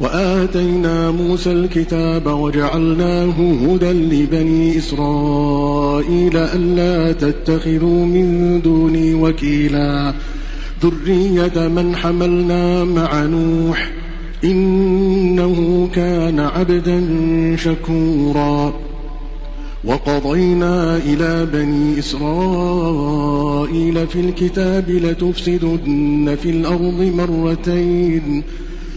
وآتينا موسى الكتاب وجعلناه هدى لبني إسرائيل ألا تتخذوا من دوني وكيلا. ذرية من حملنا مع نوح إنه كان عبدا شكورا. وقضينا إلى بني إسرائيل في الكتاب لتفسدن في الأرض مرتين.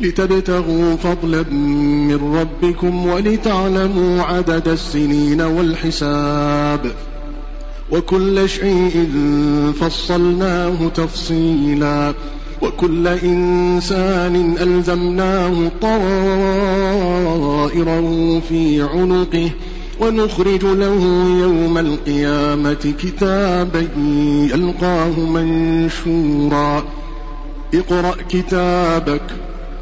لتبتغوا فضلا من ربكم ولتعلموا عدد السنين والحساب وكل شيء فصلناه تفصيلا وكل إنسان ألزمناه طائره في عنقه ونخرج له يوم القيامة كتابا يلقاه منشورا. اقرأ كتابك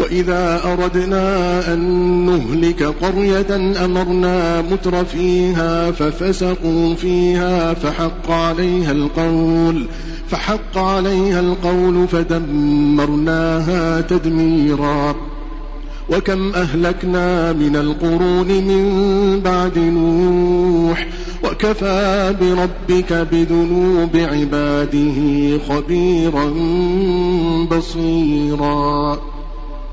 وإذا أردنا أن نهلك قرية أمرنا متر فيها ففسقوا فيها فحق عليها القول فحق عليها القول فدمرناها تدميرا. وكم أهلكنا من القرون من بعد نوح وكفى بربك بذنوب عباده خبيرا بصيرا.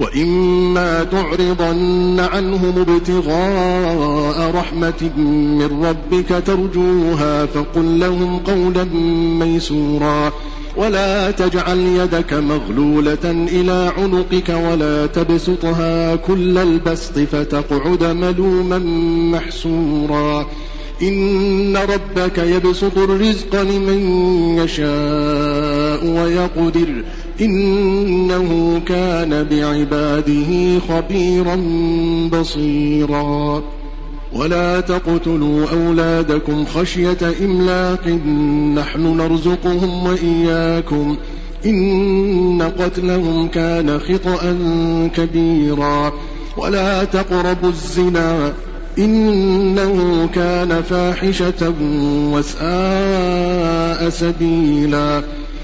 وإما تعرضن عنهم ابتغاء رحمة من ربك ترجوها فقل لهم قولا ميسورا ولا تجعل يدك مغلولة إلى عنقك ولا تبسطها كل البسط فتقعد ملوما محسورا إن ربك يبسط الرزق لمن يشاء ويقدر إنه كان بعباده خبيرا بصيرا. ولا تقتلوا أولادكم خشية إملاق. نحن نرزقهم وإياكم. إن قتلهم كان خطأ كبيرا. ولا تقربوا الزنا. إنه كان فاحشة وساء سبيلا.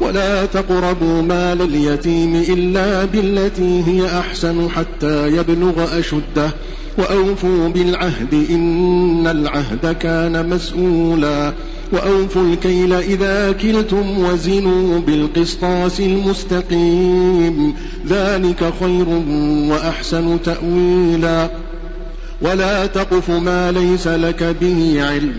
ولا تقربوا مال اليتيم إلا بالتي هي أحسن حتى يبلغ أشده. وأوفوا بالعهد إن العهد كان مسؤولا. وأوفوا الكيل إذا كلتم وزنوا بالقسطاس المستقيم. ذلك خير وأحسن تأويلا. ولا تقف ما ليس لك به علم.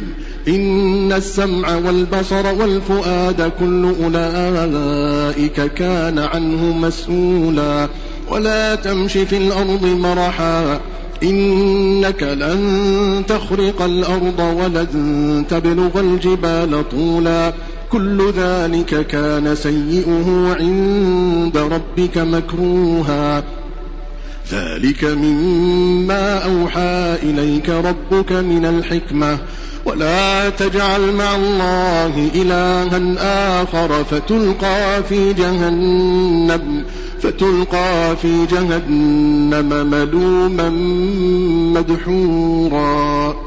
إن السمع والبصر والفؤاد كل أولئك كان عنه مسؤولا. ولا تمش في الأرض مرحا إنك لن تخرق الأرض ولن تبلغ الجبال طولا. كل ذلك كان سيئه عند ربك مكروها. ذلك مما أوحى إليك ربك من الحكمة. ولا تجعل مع الله إلها آخر فتلقى في جهنم فتلقى في جهنم ملوما مدحورا.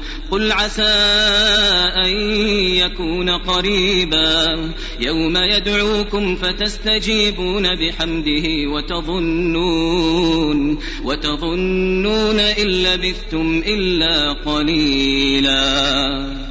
قل عسى أن يكون قريبا يوم يدعوكم فتستجيبون بحمده وتظنون وتظنون إن لبثتم إلا قليلا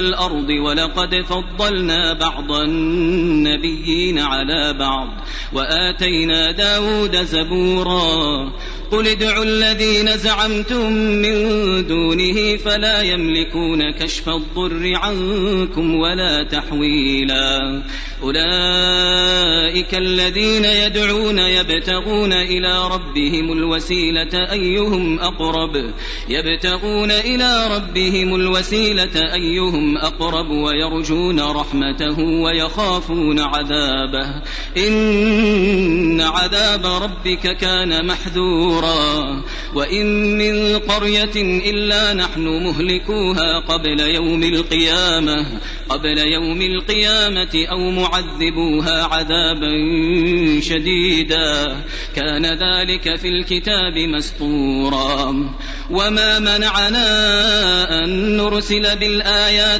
والأرض ولقد فضلنا بعض النبيين على بعض وآتينا داود زبورا قل ادعوا الذين زعمتم من دونه فلا يملكون كشف الضر عنكم ولا تحويلا أولئك الذين يدعون يبتغون إلى ربهم الوسيلة أيهم أقرب يبتغون إلى ربهم الوسيلة أيهم أقرب ويرجون رحمته ويخافون عذابه. إن عذاب ربك كان محذورا. وإن من قرية إلا نحن مهلكوها قبل يوم القيامة قبل يوم القيامة أو معذبوها عذابا شديدا. كان ذلك في الكتاب مسطورا. وما منعنا أن نرسل بالآيات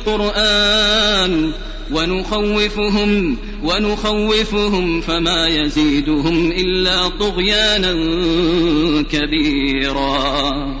ونخوفهم ونخوفهم فما يزيدهم إلا طغيانا كبيرا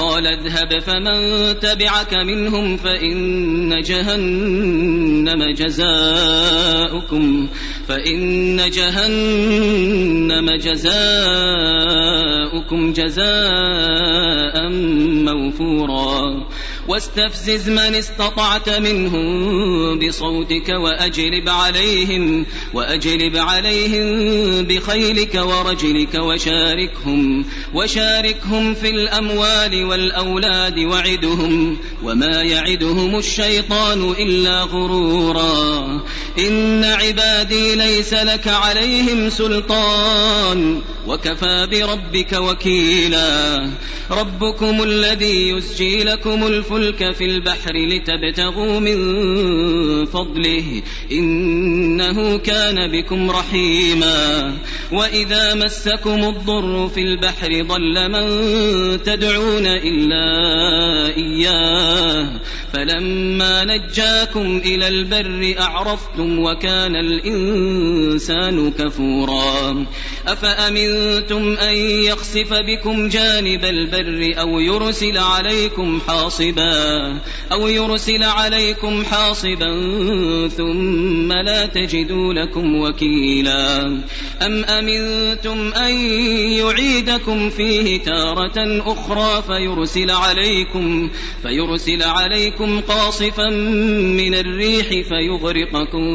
قال اذهب فمن تبعك منهم فإن جهنم جزاؤكم فإن جهنم جزاؤكم جزاء موفورا واستفزز من استطعت منهم بصوتك وأجلب عليهم وأجلب عليهم بخيلك ورجلك وشاركهم وشاركهم في الأموال والأولاد وعدهم وما يعدهم الشيطان إلا غرورا. إن عبادي ليس لك عليهم سلطان وكفى بربك وكيلا. ربكم الذي يسجي لكم الفلك في البحر لتبتغوا من فضله إنه كان بكم رحيما وإذا مسكم الضر في البحر ضل من تدعون إلا إياه فلما نجاكم إلى البر أعرفتم وكان الإنسان كفورا أفأمنتم أن يخسف بكم جانب البر أو يرسل عليكم حاصبا أو يرسل عليكم حاصبا ثم لا تجدوا لكم وكيلا أم أمنتم أن يعيدكم فيه تارة أخرى فيرسل عليكم فيرسل عليكم قاصفا من الريح فيغرقكم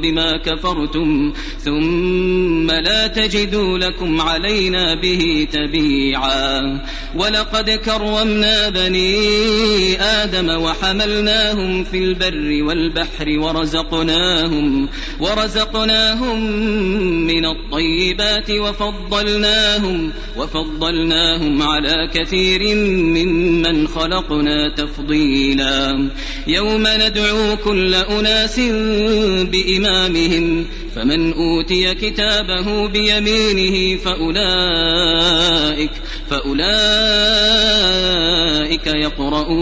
بما كفرتم ثم لا تجدوا لكم علينا به تبيعا ولقد كرمنا بني آدم وحملناهم في البر والبحر ورزقناهم ورزقناهم من الطيبات وفضلناهم وفضلناهم على كثير ممن خلقنا تفضيلا. يوم ندعو كل أناس بإمامهم فمن أوتي كتابه بيمينه فأولئك فأولئك يقرؤون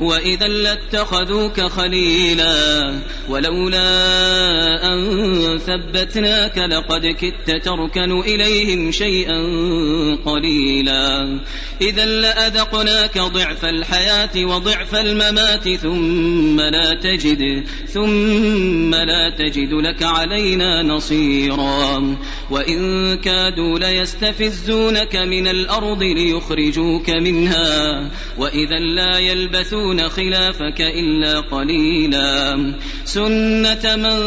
وإذا لاتخذوك خليلا ولولا أن ثبتناك لقد كدت تركن إليهم شيئا قليلا إذا لأذقناك ضعف الحياة وضعف الممات ثم لا تجد ثم لا تجد لك علينا نصيرا وإن كادوا ليستفزونك من الأرض ليخرجوك منها وإذا لا يلبثون خلافك إلا قليلا. سنة من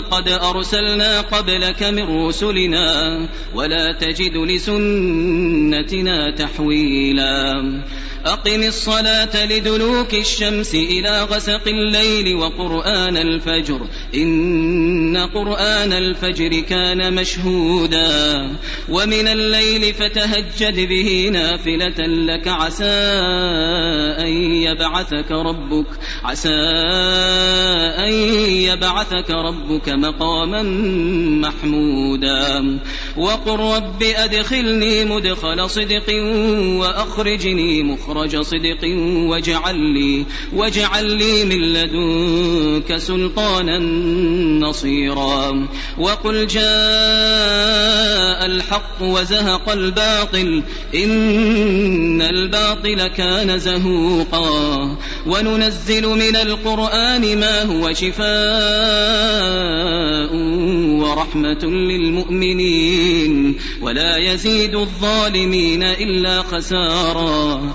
قد أرسلنا قبلك من رسلنا ولا تجد لسنتنا تحويلا. أقم الصلاة لدلوك الشمس إلى غسق الليل وقرآن الفجر. إن قرآن الفجر كان مشهودا. ومن الليل فتهجد به نافلة لك. عسى أن يبعثك ربك. عسى أن يبعثك ربك مقاما محمودا. وقل رب أدخلني مدخل صدق وأخرجني مخرج مخرج صدق واجعل لي واجعل لي من لدنك سلطانا نصيرا. وقل جاء الحق وزهق الباطل إن الباطل كان زهوقا. وننزل من القرآن ما هو شفاء ورحمة للمؤمنين. ولا يزيد الظالمين إلا خسارا.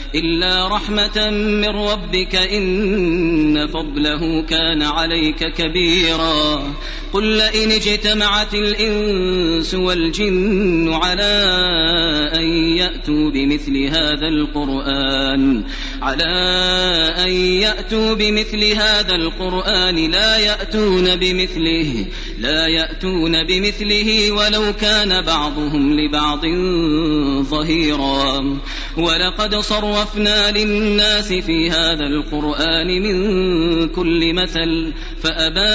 إلا رحمة من ربك إن فضله كان عليك كبيرا. قل لئن اجتمعت الإنس والجن على أن يأتوا بمثل هذا القرآن. على أن يأتوا بمثل هذا القرآن لا يأتون بمثله لا يأتون بمثله ولو كان بعضهم لبعض ظهيرا. ولقد صرفنا للناس في هذا القرآن من كل مثل فأبى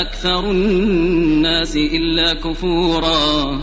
أكثر الناس إلا كفورا.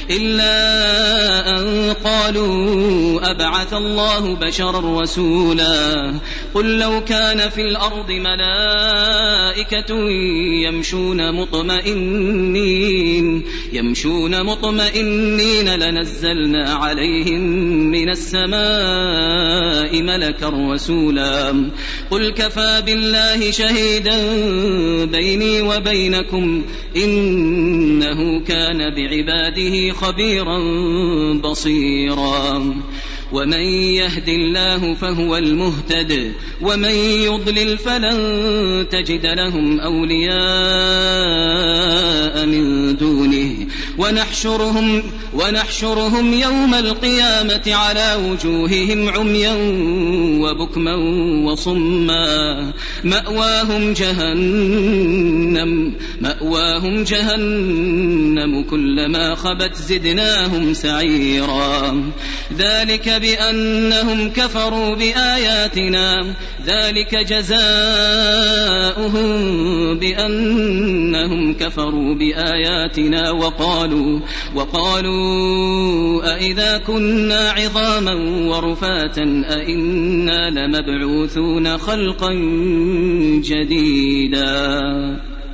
إلا أن قالوا أبعث الله بشرا رسولا. قل لو كان في الأرض ملائكة يمشون مطمئنين يمشون مطمئنين لنزلنا عليهم من السماء ملكا رسولا. قل كفى بالله شهيدا بيني وبينكم إنه كان بعباده خبيرا بصيرا. ومن يهد الله فهو المهتد ومن يضلل فلن تجد لهم أولياء من دونه. ونحشرهم ونحشرهم يوم القيامة على وجوههم عميا وبكما وصما. مأواهم جهنم مأواهم جهنم كلما خبت زدناهم سعيرا. ذلك بأنهم كفروا بآياتنا ذلك جزاؤهم بأنهم كفروا بآياتنا وقالوا وقالوا أئذا كنا عظاما ورفاتا أئنا لمبعوثون خلقا جديدا.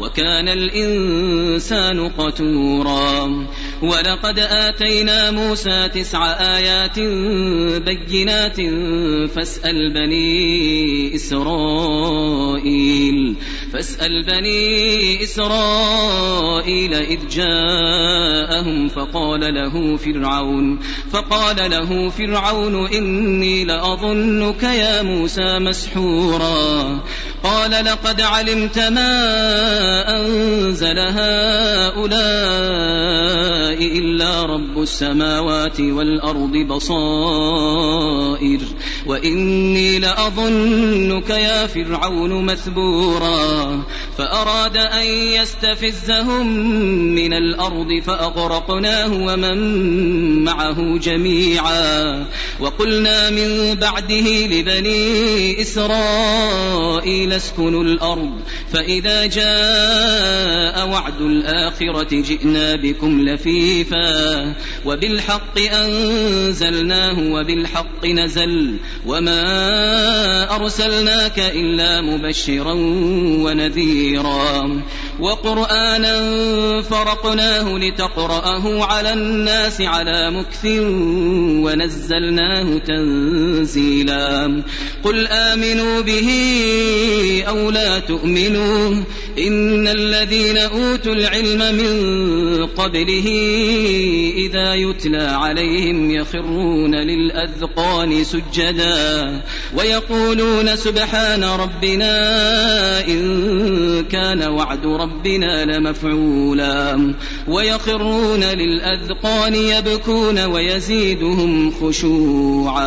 وكان الإنسان قتورا. ولقد آتينا موسى تسع آيات بينات فاسأل بني إسرائيل فاسأل بني إسرائيل إذ جاءهم فقال له فرعون فقال له فرعون إني لأظنك يا موسى مسحورا قال لقد علمت ما أنزل هؤلاء إلا رب السماوات والأرض بصائر. وإني لأظنك يا فرعون مثبورا. فأراد أن يستفزهم من الأرض فأغرقناه ومن معه جميعا. وقلنا من بعده لبني إسرائيل اسكنوا الأرض. فإذا جاء وعد الآخرة جئنا بكم لفيفا حنيفا. وبالحق أنزلناه وبالحق نزل. وما أرسلناك إلا مبشرا ونذيرا. وقرآنا فرقناه لتقرأه على الناس على مكث ونزلناه تنزيلا. قل آمنوا به أو لا تؤمنوا. إن الذين أوتوا العلم من قبله إذا يتلى عليهم يخرون للأذقان سجدا ويقولون سبحان ربنا إن كان وعد ربنا لمفعولا ويخرون للأذقان يبكون ويزيدهم خشوعا.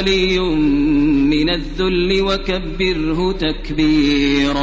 ولي من الذل وكبره تكبيرا.